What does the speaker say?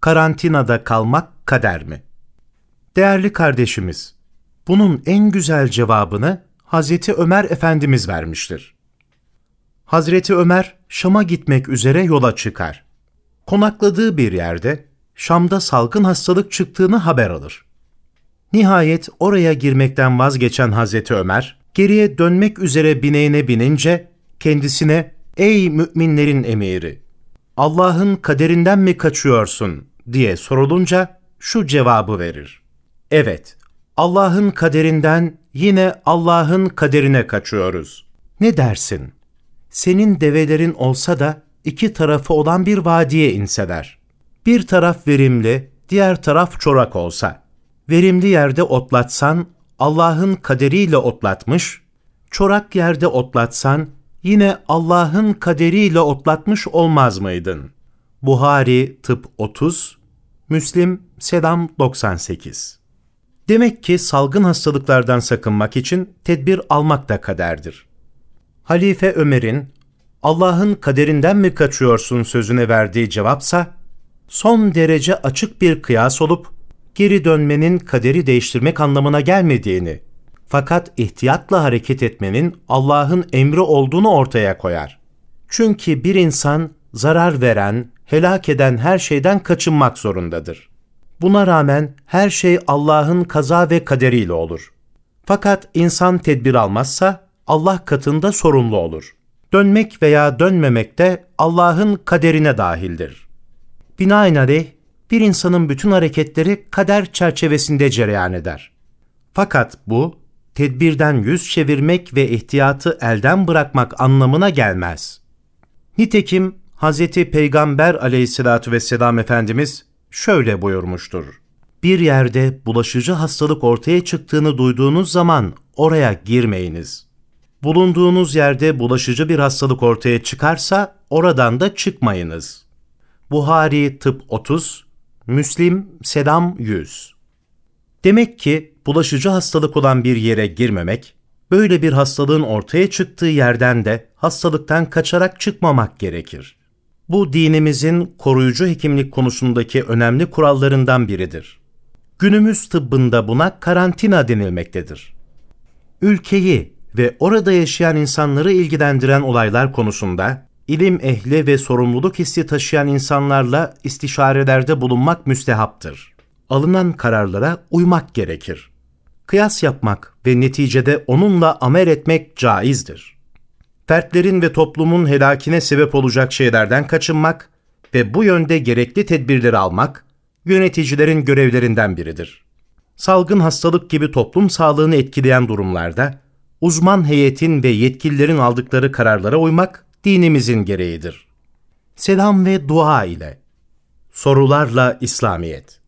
Karantinada kalmak kader mi? Değerli kardeşimiz, bunun en güzel cevabını Hazreti Ömer Efendimiz vermiştir. Hazreti Ömer Şam'a gitmek üzere yola çıkar. Konakladığı bir yerde Şam'da salgın hastalık çıktığını haber alır. Nihayet oraya girmekten vazgeçen Hazreti Ömer, geriye dönmek üzere bineğine binince kendisine ''Ey müminlerin emiri, Allah'ın kaderinden mi kaçıyorsun?'' Diye sorulunca şu cevabı verir. Evet, Allah'ın kaderinden yine Allah'ın kaderine kaçıyoruz. Ne dersin? Senin develerin olsa da iki tarafı olan bir vadiye inseler. Bir taraf verimli, diğer taraf çorak olsa. Verimli yerde otlatsan Allah'ın kaderiyle otlatmış, çorak yerde otlatsan yine Allah'ın kaderiyle otlatmış olmaz mıydın? Buhari Tıp 30, Müslim Selam 98 Demek ki salgın hastalıklardan sakınmak için tedbir almak da kaderdir. Halife Ömer'in Allah'ın kaderinden mi kaçıyorsun sözüne verdiği cevapsa son derece açık bir kıyas olup geri dönmenin kaderi değiştirmek anlamına gelmediğini fakat ihtiyatla hareket etmenin Allah'ın emri olduğunu ortaya koyar. Çünkü bir insan zarar veren, helak eden her şeyden kaçınmak zorundadır. Buna rağmen her şey Allah'ın kaza ve kaderiyle olur. Fakat insan tedbir almazsa Allah katında sorumlu olur. Dönmek veya dönmemek de Allah'ın kaderine dahildir. Binaenaleyh bir insanın bütün hareketleri kader çerçevesinde cereyan eder. Fakat bu tedbirden yüz çevirmek ve ihtiyatı elden bırakmak anlamına gelmez. Nitekim Hz. Peygamber aleyhissalatü vesselam Efendimiz şöyle buyurmuştur. Bir yerde bulaşıcı hastalık ortaya çıktığını duyduğunuz zaman oraya girmeyiniz. Bulunduğunuz yerde bulaşıcı bir hastalık ortaya çıkarsa oradan da çıkmayınız. Buhari Tıp 30, Müslim Selam 100 Demek ki bulaşıcı hastalık olan bir yere girmemek, böyle bir hastalığın ortaya çıktığı yerden de hastalıktan kaçarak çıkmamak gerekir. Bu dinimizin koruyucu hekimlik konusundaki önemli kurallarından biridir. Günümüz tıbbında buna karantina denilmektedir. Ülkeyi ve orada yaşayan insanları ilgilendiren olaylar konusunda ilim ehli ve sorumluluk hissi taşıyan insanlarla istişarelerde bulunmak müstehaptır. Alınan kararlara uymak gerekir. Kıyas yapmak ve neticede onunla amel etmek caizdir fertlerin ve toplumun helakine sebep olacak şeylerden kaçınmak ve bu yönde gerekli tedbirleri almak, yöneticilerin görevlerinden biridir. Salgın hastalık gibi toplum sağlığını etkileyen durumlarda, uzman heyetin ve yetkililerin aldıkları kararlara uymak dinimizin gereğidir. Selam ve dua ile Sorularla İslamiyet